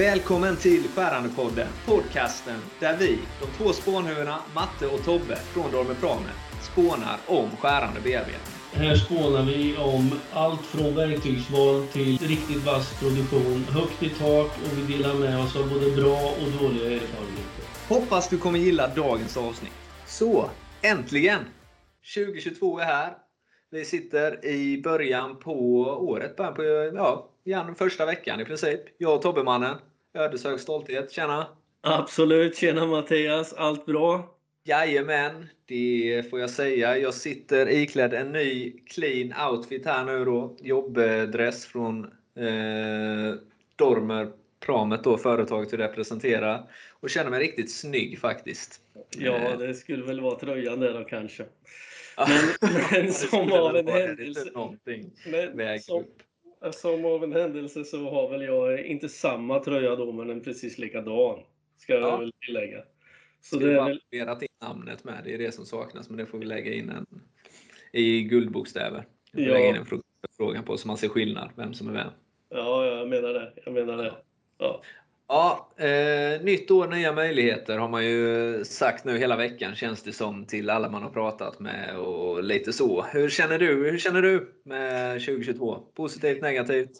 Välkommen till Skärandepodden, podcasten där vi, de två spånhuvudena Matte och Tobbe från Dormer Prame, spånar om skärande bearbetning. Här spånar vi om allt från verktygsval till riktigt vass produktion, högt i tak och vi delar med oss av både bra och dåliga erfarenheter. Hoppas du kommer gilla dagens avsnitt. Så, äntligen! 2022 är här. Vi sitter i början på året, början på ja, igen, första veckan i princip. Jag och Tobbemannen. Ödeshög stolthet. Tjena! Absolut! Tjena Mattias! Allt bra? Jajamän, det får jag säga. Jag sitter iklädd en ny clean outfit här nu då. Jobbdress från eh, Dormer Pramet då, företaget vi representerar. Och känner mig riktigt snygg faktiskt. Ja, eh. det skulle väl vara tröjan där då kanske. Men, men som av en händelse. Men, som, som av en händelse så har väl jag inte samma tröja då, men en precis likadan. Ska jag väl tillägga. Så det är väl... in namnet med. Det är det som saknas, men det får vi lägga in en, i guldbokstäver. Vi ja. lägga in en fråga på så man ser skillnad, vem som är vem. Ja, jag menar det. Jag menar det. Ja. Ja, eh, nytt år, nya möjligheter har man ju sagt nu hela veckan känns det som till alla man har pratat med och lite så. Hur känner du? Hur känner du med 2022? Positivt, negativt?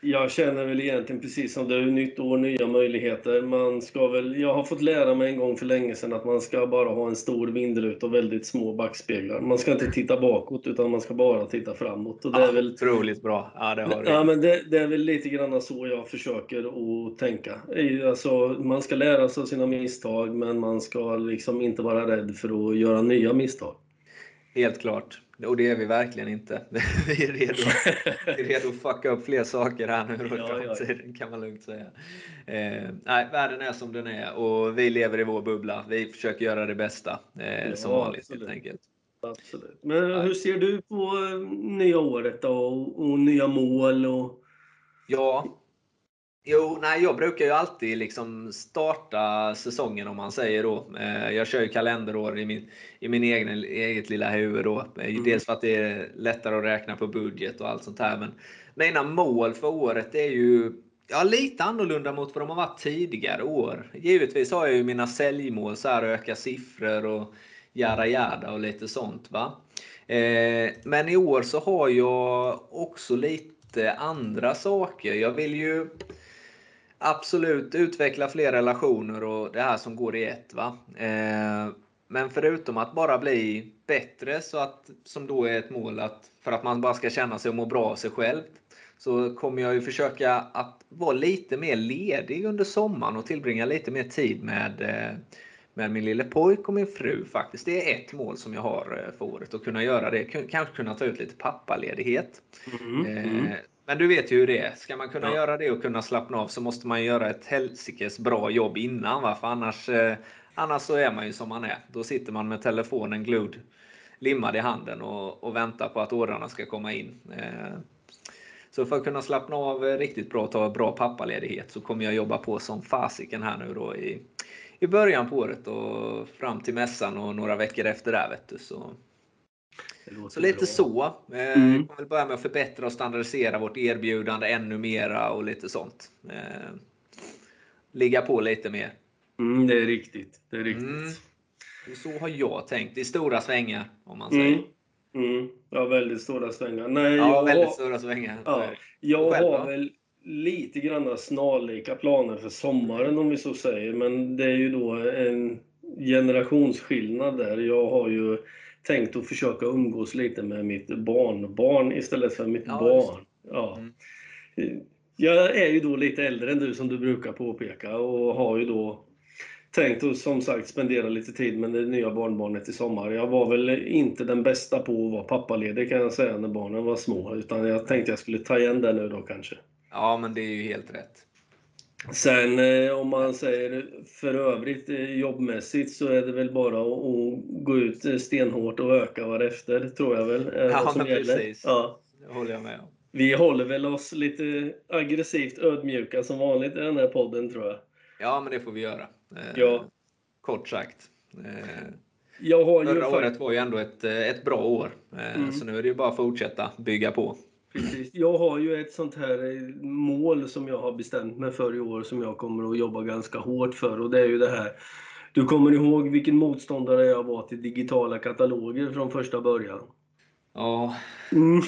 Jag känner väl egentligen precis som du, nytt år, nya möjligheter. Man ska väl, jag har fått lära mig en gång för länge sedan att man ska bara ha en stor vindruta och väldigt små backspeglar. Man ska inte titta bakåt utan man ska bara titta framåt. Och det är väl, otroligt bra! Ja, det, har ja, men det, det, är väl lite grann så jag försöker att tänka. Alltså, man ska lära sig av sina misstag men man ska liksom inte vara rädd för att göra nya misstag. Helt klart. Och det är vi verkligen inte. Vi är redo, vi är redo att fucka upp fler saker här nu i ja, framtiden, kan man lugnt säga. Eh, nej, världen är som den är och vi lever i vår bubbla. Vi försöker göra det bästa, eh, ja, som vanligt absolut. helt enkelt. Absolut. Men hur ser du på eh, nya året då, och, och nya mål? Och... Ja, Jo, nej, jag brukar ju alltid liksom starta säsongen om man säger då. Eh, jag kör ju kalenderår i min, i min egen, eget lilla huvud då. Eh, mm. Dels för att det är lättare att räkna på budget och allt sånt här. Men mina mål för året är ju ja, lite annorlunda mot vad de har varit tidigare år. Givetvis har jag ju mina säljmål, så här öka siffror och jada jada och lite sånt. va. Eh, men i år så har jag också lite andra saker. Jag vill ju Absolut, utveckla fler relationer och det här som går i ett. Va? Eh, men förutom att bara bli bättre, så att, som då är ett mål att, för att man bara ska känna sig och må bra av sig själv, så kommer jag ju försöka att vara lite mer ledig under sommaren och tillbringa lite mer tid med, eh, med min lille pojk och min fru faktiskt. Det är ett mål som jag har eh, för året, att kunna göra det. Kanske kunna ta ut lite pappaledighet. Mm, mm. Men du vet ju hur det är. Ska man kunna ja. göra det och kunna slappna av så måste man göra ett helsikes bra jobb innan. Va? För annars, eh, annars så är man ju som man är. Då sitter man med telefonen gludd, limmad i handen och, och väntar på att ordrarna ska komma in. Eh, så för att kunna slappna av riktigt bra och ta bra pappaledighet så kommer jag jobba på som fasiken här nu då i, i början på året och fram till mässan och några veckor efter där. Vet du, så så lite bra. så. Eh, mm. Vi kommer börja med att förbättra och standardisera vårt erbjudande ännu mera och lite sånt. Eh, ligga på lite mer. Mm, det är riktigt. Det är riktigt. Mm. Så har jag tänkt i stora svängar om man säger. Mm. mm. Ja, väldigt stora svängar. Nej, ja, jag väldigt har, stora svängar. Ja, jag Själv, har väl lite grann snarlika planer för sommaren om vi så säger. Men det är ju då en generationsskillnad där. Jag har ju tänkt att försöka umgås lite med mitt barnbarn istället för mitt ja, barn. Ja. Mm. Jag är ju då lite äldre än du som du brukar påpeka och har ju då tänkt att som sagt spendera lite tid med det nya barnbarnet i sommar. Jag var väl inte den bästa på att vara pappaledig kan jag säga när barnen var små. Utan jag tänkte jag skulle ta igen det nu då kanske. Ja, men det är ju helt rätt. Sen eh, om man säger för övrigt eh, jobbmässigt så är det väl bara att, gå ut eh, stenhårt och öka varefter, tror jag väl. Ja, men precis. Ja. Det håller jag med om. Vi håller väl oss lite aggressivt ödmjuka som vanligt i den här podden, tror jag. Ja, men det får vi göra. Ja. Kort sagt. Förra året var ju ändå ett, ett bra år. Mm. Så nu är det ju bara att fortsätta bygga på. Precis. Jag har ju ett sånt här eh, mål som jag har bestämt mig för i år som jag kommer att jobba ganska hårt för och det är ju det här. Du kommer ihåg vilken motståndare jag var till digitala kataloger från första början? Ja. Mm.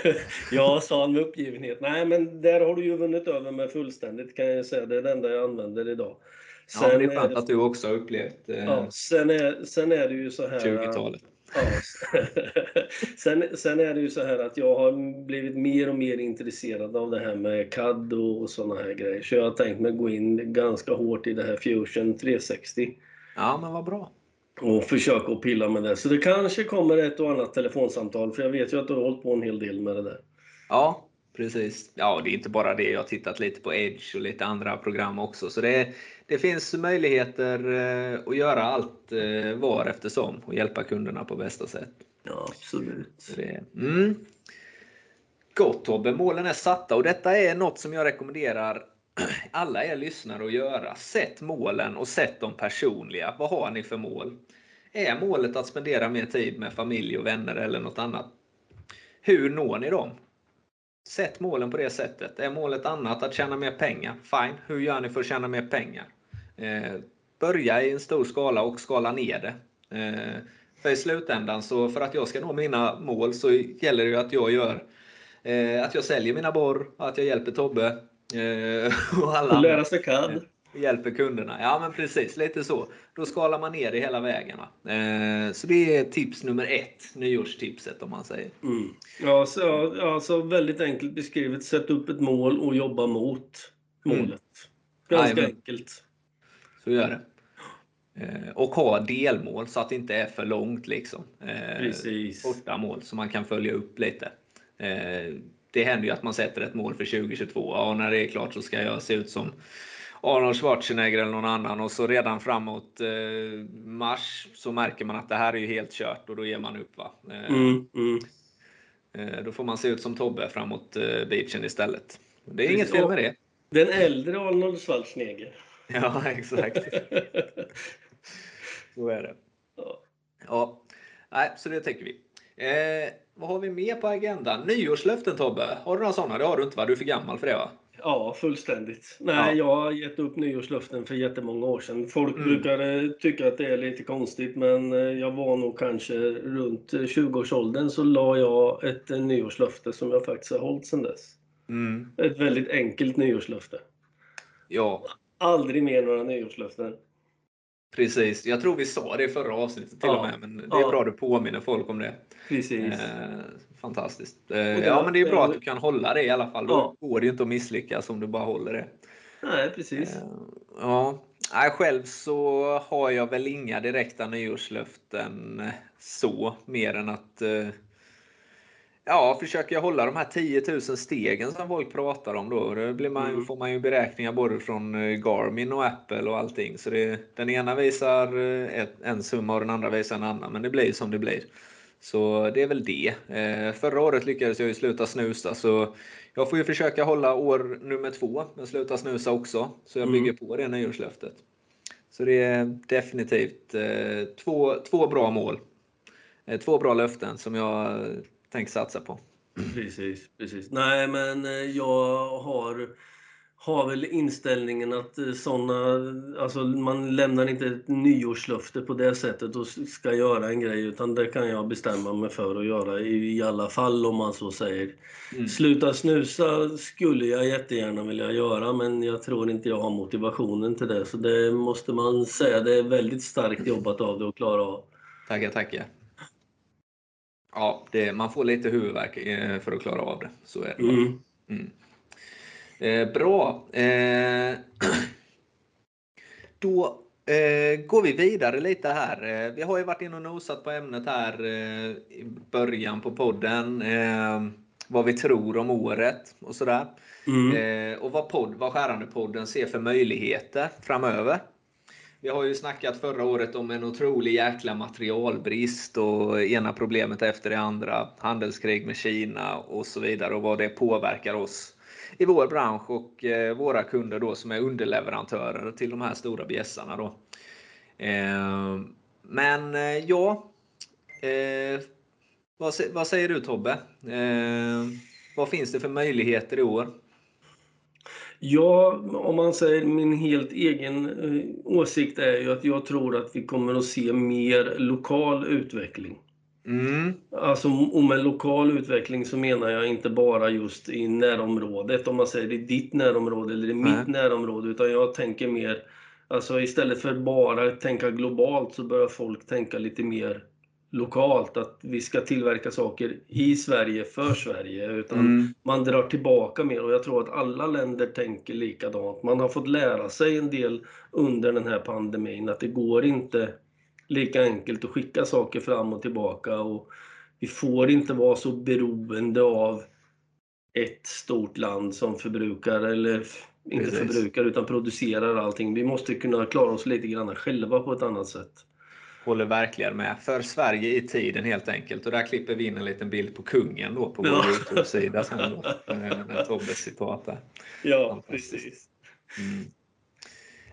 ja, sa med uppgivenhet. Nej, men där har du ju vunnit över mig fullständigt kan jag säga. Det är det enda jag använder idag. Sen ja, det är skönt att du också har upplevt eh... ja, sen, är, sen är det ju så här... 20-talet. Sen, sen är det ju så här att jag har blivit mer och mer intresserad av det här med CAD och sådana här grejer. Så jag har tänkt mig gå in ganska hårt i det här Fusion 360. Ja, men vad bra. Och försöka att pilla med det. Så det kanske kommer ett och annat telefonsamtal, för jag vet ju att du har hållit på en hel del med det där. Ja, precis. Ja, det är inte bara det. Jag har tittat lite på Edge och lite andra program också. Så det, det finns möjligheter eh, att göra allt eh, var eftersom och hjälpa kunderna på bästa sätt. Ja, absolut. Det, mm. Gott Tobbe, målen är satta och detta är något som jag rekommenderar alla er lyssnare att göra. Sätt målen och sätt dem personliga. Vad har ni för mål? Är målet att spendera mer tid med familj och vänner eller något annat? Hur når ni dem? Sätt målen på det sättet. Är målet annat att tjäna mer pengar? Fine. Hur gör ni för att tjäna mer pengar? Eh, börja i en stor skala och skala ner det. Eh, för i slutändan, så för att jag ska nå mina mål så gäller det att jag gör eh, att jag säljer mina borr, att jag hjälper Tobbe eh, och alla lära sig CAD. Hjälper kunderna. Ja men precis, lite så. Då skalar man ner det hela vägen. Eh, så det är tips nummer ett, nyårstipset om man säger. Mm. Ja, så, alltså väldigt enkelt beskrivet. Sätt upp ett mål och jobba mot målet. Mm. Ganska Aj, enkelt. Så gör det. Eh, och ha delmål så att det inte är för långt. Liksom. Eh, Precis. Korta mål så man kan följa upp lite. Eh, det händer ju att man sätter ett mål för 2022. Ja, när det är klart så ska jag se ut som Arnold Schwarzenegger eller någon annan och så redan framåt eh, mars så märker man att det här är ju helt kört och då ger man upp. Va? Eh, mm, mm. Eh, då får man se ut som Tobbe framåt beachen istället. Det är inget fel med det. Den äldre Arnold Schwarzenegger. Ja, exakt. så är det. Ja. ja. Nej, så det tänker vi. Eh, vad har vi mer på agendan? Nyårslöften Tobbe? Har du några sådana? Det har du inte va? Du är för gammal för det va? Ja, fullständigt. Nej, ja. jag har gett upp nyårslöften för jättemånga år sedan. Folk mm. brukar eh, tycka att det är lite konstigt, men eh, jag var nog kanske runt 20-årsåldern så la jag ett nyårslöfte som jag faktiskt har hållit sedan dess. Mm. Ett väldigt enkelt nyårslöfte. Ja. Aldrig mer några nyårslöften. Precis, jag tror vi sa det i förra avsnittet till ja. och med, men det är ja. bra du påminner folk om det. Precis. Eh, fantastiskt. Eh, ja, men det är bra att du kan hålla det i alla fall. Då ja. går det ju inte att misslyckas om du bara håller det. Nej, precis. Eh, ja. Nej, själv så har jag väl inga direkta nyårslöften så, mer än att eh, Ja, försöker jag hålla de här 10 000 stegen som folk pratar om då. Då blir man, mm. får man ju beräkningar både från eh, Garmin och Apple och allting. Så det, den ena visar eh, ett, en summa och den andra visar en annan. Men det blir som det blir. Så det är väl det. Eh, förra året lyckades jag ju sluta snusa så jag får ju försöka hålla år nummer två med sluta snusa också. Så jag bygger mm. på det nyårslöftet. Så det är definitivt eh, två, två bra mål. Eh, två bra löften som jag tänker satsa på. Precis, precis. Nej, men jag har, har väl inställningen att eh, sådana, alltså man lämnar inte ett nyårslöfte på det sättet och ska göra en grej, utan det kan jag bestämma mig för att göra i, i alla fall om man så säger. Mm. Sluta snusa skulle jag jättegärna vilja göra, men jag tror inte jag har motivationen till det. Så det måste man säga, det är väldigt starkt jobbat av det att klara av. Tackar, tackar. Ja, det, man får lite huvudvärk eh, för att klara av det. Så är det. Mm. Mm. Eh, bra. Eh, då eh, går vi vidare lite här. Eh, vi har ju varit inne och nosat på ämnet här eh, i början på podden. vad vi tror om året och sådär. Mm. och vad, podd, vad Skärande-podden ser för möjligheter framöver. Vi har ju snackat förra året om en otrolig jäkla materialbrist och ena problemet efter det andra. Handelskrig med Kina och så vidare och vad det påverkar oss i vår bransch och eh, våra kunder då som är underleverantörer till de här stora bjässarna. Då. Eh, men eh, ja, eh, vad, säger du Tobbe? Ehm, vad finns det för möjligheter i år? Ja, om man säger min helt egen eh, åsikt är ju att jag tror att vi kommer att se mer lokal utveckling. Mm. Alltså, och med lokal utveckling så menar jag inte bara just i närområdet, om man säger i ditt närområde eller i mitt Nej. närområde, utan jag tänker mer, alltså istället för bara tänka globalt så börjar folk tänka lite mer lokalt, att vi ska tillverka saker i Sverige för Sverige. Utan mm. man drar tillbaka mer och jag tror att alla länder tänker likadant. Man har fått lära sig en del under den här pandemin att det går inte lika enkelt att skicka saker fram och tillbaka. Och vi får inte vara så beroende av ett stort land som förbrukar, eller inte Precis. förbrukar, utan producerar allting. Vi måste kunna klara oss lite grann själva på ett annat sätt. Håller verkligen med. För Sverige i tiden helt enkelt. Och där klipper vi in en liten bild på kungen då på vår ja. Youtube-sida sen då. Med Tobbes citat där. Ja, precis. Mm.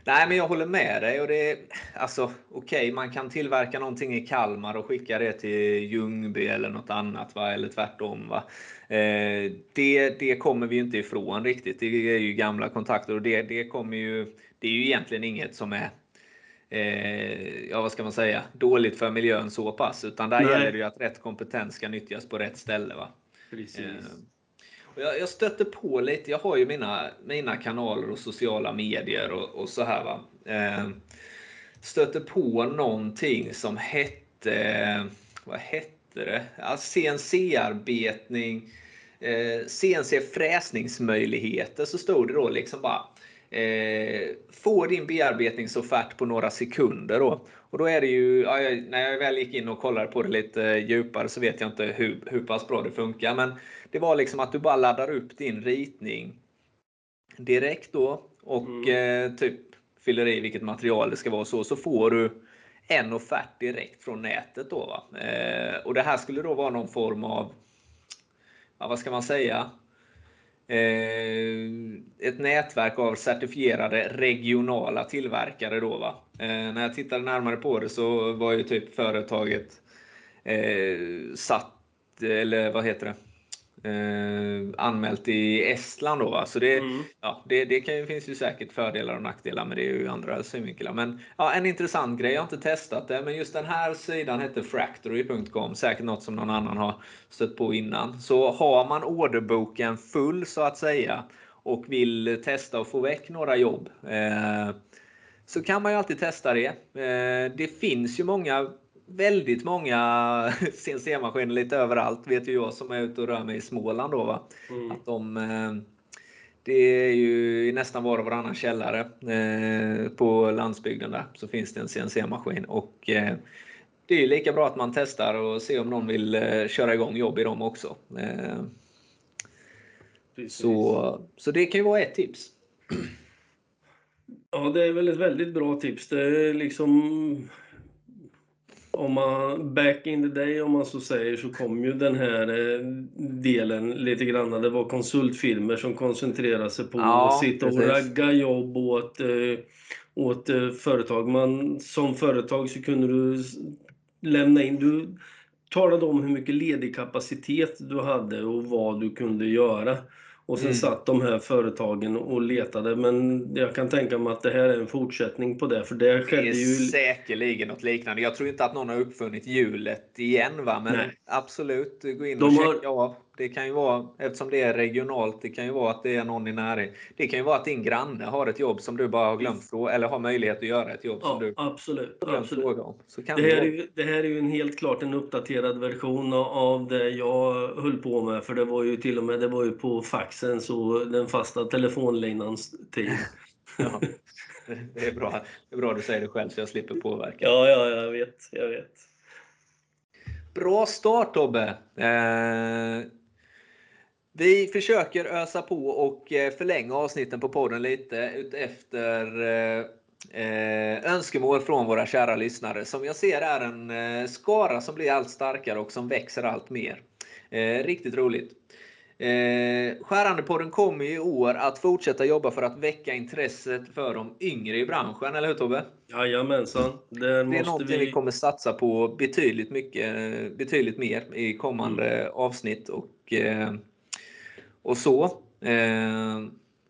Nej, men jag håller med dig. Och det alltså, Okej, okay, man kan tillverka någonting i Kalmar och skicka det till Ljungby eller något annat, va? eller tvärtom. Va? Eh, det, det kommer vi inte ifrån riktigt. Det är ju gamla kontakter och det, det, kommer ju, det är ju egentligen inget som är eh, ja, vad ska man säga, dåligt för miljön så pass. Utan där Nej. gäller det ju att rätt kompetens ska nyttjas på rätt ställe. Va? Precis. Eh, jag, jag stöter på lite, jag har ju mina, mina kanaler och sociala medier och, och så här. Va? Eh, stöter på någonting som hette, vad hette det? Ja, CNC-arbetning, eh, CNC-fräsningsmöjligheter så stod det då liksom bara eh, få din bearbetningsoffert på några sekunder. Då. Och då är det ju, ja, när jag väl gick in och kollade på det lite djupare så vet jag inte hur, hur pass bra det funkar. Men det var liksom att du bara laddar upp din ritning direkt då och mm. eh, typ fyller i vilket material det ska vara så, så får du en offert direkt från nätet. Då? Eh, och det här skulle då vara någon form av, ja, vad ska man säga, Eh, ett nätverk av certifierade regionala tillverkare. Då, va? Eh, när jag tittade närmare på det så var ju typ företaget eh, satt, eller vad heter det? Eh, anmält i Estland. Då, va? Så det, mm. ja, det, det kan finns ju säkert fördelar och nackdelar med det ur andra synvinklar. Men ja, en intressant grej, jag har inte testat det, men just den här sidan heter fractory.com, säkert något som någon annan har stött på innan. Så har man orderboken full så att säga och vill testa och få väck några jobb eh, så kan man ju alltid testa det. Eh, det finns ju många väldigt många CNC-maskiner lite överallt, vet ju jag som är ute och rör mig i Småland. Då, va? Mm. Att de, eh, det är ju i nästan var och varannan källare eh, på landsbygden där så finns det en CNC-maskin. Och eh, det är lika bra att man testar och ser om någon vill köra igång jobb i dem också. Så, så det kan ju vara ett tips. Ja, det är väl ett väldigt bra tips. Det är liksom om man, back in the day om man så säger så kom ju den här eh, delen lite grann. Det var konsultfirmor som koncentrerade sig på ja, att sitta och ragga jobb åt, eh, åt eh, företag. Man, som företag så kunde du lämna in, du talade om hur mycket ledig kapacitet du hade och vad du kunde göra. Och sen mm. satt de här företagen och letade. Men jag kan tänka mig att det här är en fortsättning på det. För det skedde ju... Det är säkerligen något liknande. Jag tror inte att någon har uppfunnit hjulet igen. Va? Men Nej. absolut, gå in och de checka av. Det kan ju vara, eftersom det är regionalt, det kan ju vara att det är någon i närheten. Det kan ju vara att din granne har ett jobb som du bara har glömt fråga, eller har möjlighet att göra ett jobb ja, som du absolut, absolut. fråga om. Så kan det, här är ju, det här är ju en helt klart en uppdaterad version av det jag höll på med. För det var ju till och med det var ju på faxen, så den fasta telefonlinans tid. ja, det är bra. Det är bra du säger det själv så jag slipper påverka. Ja, ja, jag vet. Jag vet. Bra start Tobbe! Eh, vi försöker ösa på och eh, förlänga avsnitten på podden lite utefter eh, eh, önskemål från våra kära lyssnare som jag ser är en skara som blir allt starkare och som växer allt mer. Riktigt roligt. Skärandepodden kommer i år att fortsätta jobba för att väcka intresset för de yngre i branschen, eller hur Tobbe? Jajamensan. det är någonting vi... vi kommer satsa på betydligt, mycket, betydligt mer i kommande mm. avsnitt. Och och så. Eh,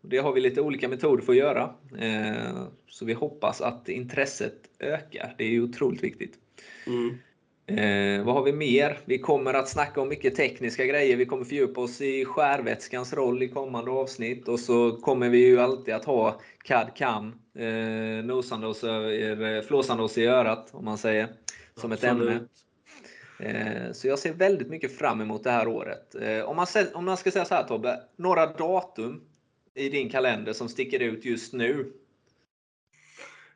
det har vi lite olika metoder för att göra. Eh, så vi hoppas att intresset ökar. Det är ju otroligt viktigt. Mm. Eh, vad har vi mer? Vi kommer att snacka om mycket tekniska grejer. Vi kommer fördjupa oss i skärvätskans roll i kommande avsnitt. Och så kommer vi ju alltid att ha CAD-CAM eh, nosande oss, flåsande oss i örat, om man säger, som Absolut. ett ämne. Eh, så jag ser väldigt mycket fram emot det här året. Eh, om man, om man ska säga så här Tobbe, några datum i din kalender som sticker ut just nu?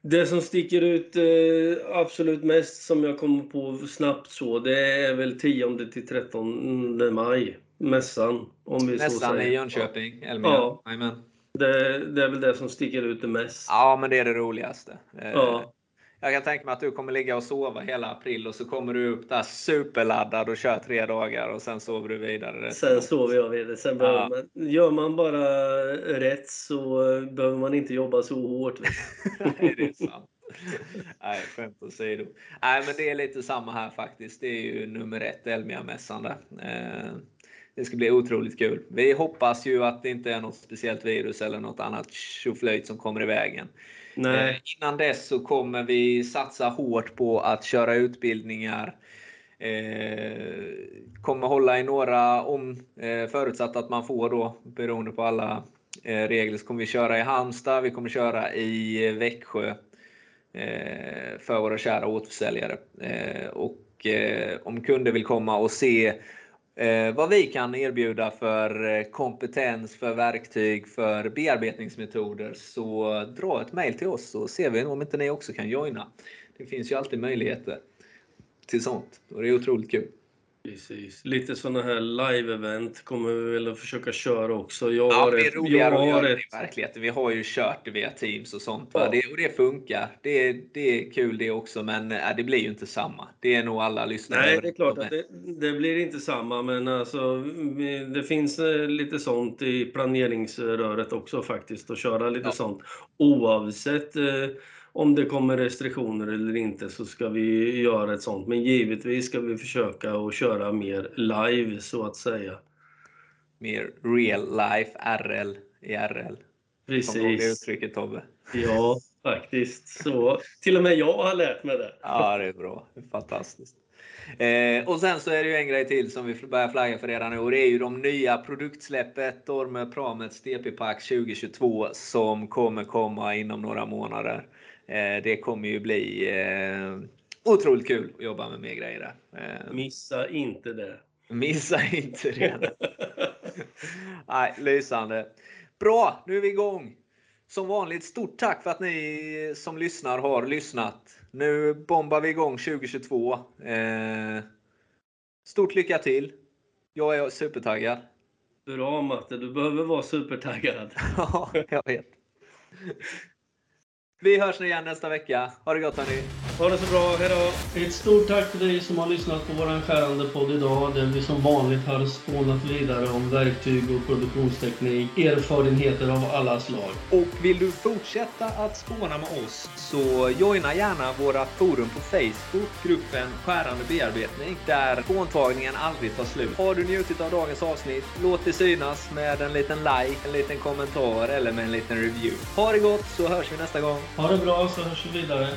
Det som sticker ut eh, absolut mest som jag kommer på snabbt så, det är väl 10 till 13 maj. Mässan, om vi Mässan så säger. i Jönköping, Elmia. Ja. Amen. Det, det, är väl det som sticker ut det mest. Ja, men det är det roligaste. Ja. Jag kan tänka mig att du kommer ligga och sova hela april och så kommer du upp där superladdad och kör tre dagar och sen sover du vidare. Sen sover jag vidare. Sen ja. man, gör man bara rätt så behöver man inte jobba så hårt. Nej, det är sant. Nej, skämt åsido. Nej, men det är lite samma här faktiskt. Det är ju nummer ett, Elmia-mässan där. Eh, det ska bli otroligt kul. Vi hoppas ju att det inte är något speciellt virus eller något annat tjoflöjt som kommer i vägen. Nej. Eh, innan dess så kommer vi satsa hårt på att köra utbildningar. Eh, kommer hålla i några, om eh, förutsatt att man får då, beroende på alla eh, regler, så kommer vi köra i Halmstad, vi kommer köra i Växjö eh, för våra kära återförsäljare. Eh, och eh, om kunder vill komma och se eh, vad vi kan erbjuda för eh, kompetens, för verktyg, för bearbetningsmetoder så dra ett mejl till oss så ser vi om inte ni också kan joina. Det finns ju alltid möjligheter till sånt och det är otroligt kul. Precis. Lite sådana här live-event kommer vi väl att försöka köra också. Jag ja, det är roligare att göra det i verkligheten. Vi har ju kört det via Teams och sånt. Ja. Det, och det funkar. Det, det är kul det också, men äh, det blir ju inte samma. Det är nog alla lyssnare Nej, det är klart att det, det, blir inte samma, men alltså, det finns eh, lite sånt i planeringsröret också faktiskt, att köra lite ja. sånt. Oavsett eh, om det kommer restriktioner eller inte så ska vi göra ett sånt. Men givetvis ska vi försöka att köra mer live så att säga. Mer real life, RL i RL. Precis. Kommer du uttrycket Tobbe? Ja, faktiskt. Så till och med jag har lärt mig det. Ja, det är bra. Det är fantastiskt. Eh, och sen så är det ju en grej till som vi börjar flagga för redan nu och det är ju de nya produktsläppet Dorme Pramets DP-pack 2022 som kommer komma inom några månader. Eh, det kommer ju bli eh, otroligt kul att jobba med mer grejer där. Eh, Missa inte det. Missa inte det. Nej, lysande. Bra, nu är vi igång. Som vanligt, stort tack för att ni som lyssnar har lyssnat. Nu bombar vi igång 2022. stort lycka till. Jag är supertaggad. Bra Matte, du behöver vara supertaggad. ja, jag vet. Vi hörs igen nästa vecka. Ha det gott hörni! Ha det så bra, hejdå! Ett stort tack till dig som har lyssnat på vår skärande podd idag, där vi som vanligt har spånat vidare om verktyg och produktionsteknik, erfarenheter av alla slag. Och vill du fortsätta att spåna med oss så joina gärna våra forum på Facebook, gruppen Skärande bearbetning, där spåntagningen aldrig tar slut. Har du njutit av dagens avsnitt, låt det synas med en liten like, en liten kommentar eller med en liten review. Ha det gott så hörs vi nästa gång! Ha det bra så hörs vi vidare!